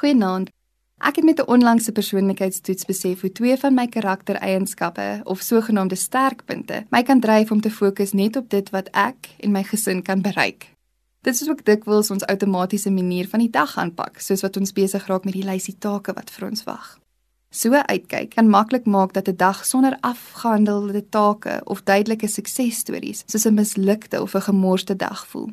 Goeienaand. Ek het met 'n onlangse persoonlikheidstoets besef hoe twee van my karaktereienskappe of sogenaamde sterkpunte my kan dryf om te fokus net op dit wat ek en my gesin kan bereik. Dit is ook dikwels ons outomatiese manier van die dag aanpak, soos wat ons besig raak met die lysie take wat vir ons wag. So uitkyk kan maklik maak dat 'n dag sonder afgehandelde take of duidelike suksesstories soos 'n mislukte of 'n gemorste dag voel.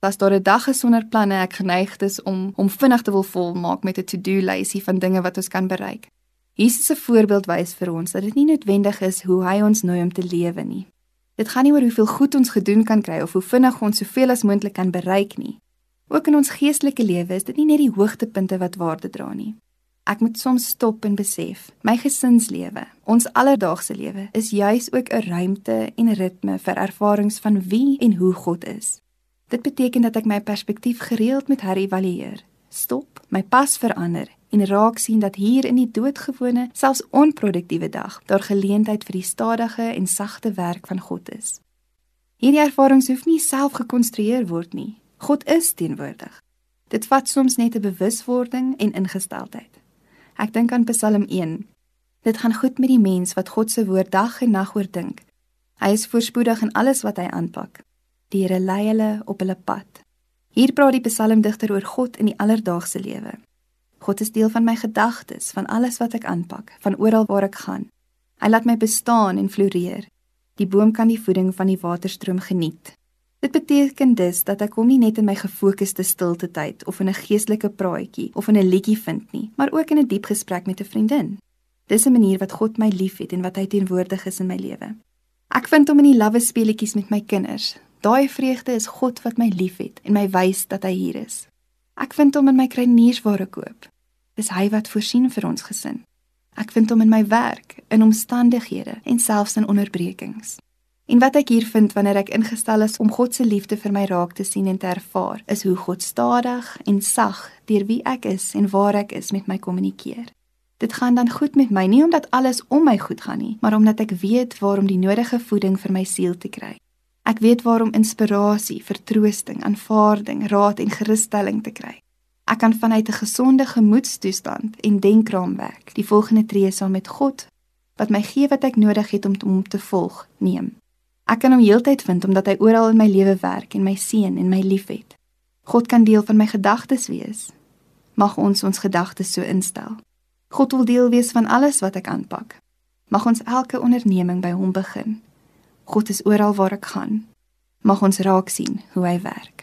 As daar 'n dag is sonder planne, ek geneig is om om vinnig te wil volmaak met 'n to-do lysie van dinge wat ons kan bereik. Jesus se voorbeeld wys vir ons dat dit nie noodwendig is hoe hy ons nooi om te lewe nie. Dit gaan nie oor hoeveel goed ons gedoen kan kry of hoe vinnig ons soveel as moontlik kan bereik nie. Ook in ons geestelike lewe is dit nie net die hoogtepunte wat waarde dra nie. Ek moet soms stop en besef, my gesinslewe, ons alledaagse lewe, is juis ook 'n ruimte en ritme vir ervarings van wie en hoe God is. Dit beteken dat ek my perspektief gereeld moet herëvalueer, stop, my pas verander en raak sien dat hier in die doodgewone, selfs onproduktiewe dag, daar geleentheid vir die stadige en sagte werk van God is. Hierdie ervarings hoef nie self gekonstrueer word nie. God is teenwoordig. Dit vat soms net 'n bewuswording en ingesteldheid. Ek dink aan Psalm 1. Dit gaan goed met die mens wat God se woord dag en nag oordink. Hy is voorspoedig in alles wat hy aanpak die Here lei hulle op hulle pad. Hier praat die psalmdigter oor God in die alledaagse lewe. God is deel van my gedagtes, van alles wat ek aanpak, van oral waar ek gaan. Hy laat my bestaan en floreer. Die boom kan die voeding van die waterstroom geniet. Dit beteken dus dat ek hom nie net in my gefokusde stilte tyd of in 'n geestelike praatjie of in 'n liedjie vind nie, maar ook in 'n diep gesprek met 'n vriendin. Dis 'n manier wat God my liefhet en wat hy teenwoordig is in my lewe. Ek vind hom in die lawwe speletjies met my kinders, Daai vreugde is God wat my liefhet en my wys dat hy hier is. Ek vind hom in my kruiniersware koop. Dis hy wat voorsien vir ons gesin. Ek vind hom in my werk, in omstandighede en selfs in onderbrekings. En wat ek hier vind wanneer ek ingestel is om God se liefde vir my raak te sien en te ervaar, is hoe God stadig en sag deur wie ek is en waar ek is met my kommunikeer. Dit gaan dan goed met my nie omdat alles om my goed gaan nie, maar omdat ek weet waarom die nodige voeding vir my siel te kry. Ek weet waarom inspirasie, vertroosting, aanvaarding, raad en gerusstelling te kry. Ek kan vanuit 'n gesonde gemoedstoestand en denkraamwerk die volgende tree saam met God wat my gee wat ek nodig het om hom te volg, neem. Ek kan hom heeltyd vind omdat hy oral in my lewe werk en my seën en my liefhet. God kan deel van my gedagtes wees. Mag ons ons gedagtes so instel. God wil deel wees van alles wat ek aanpak. Mag ons elke onderneming by hom begin. God is oral waar ek gaan. Mag ons raak sien hoe hy werk.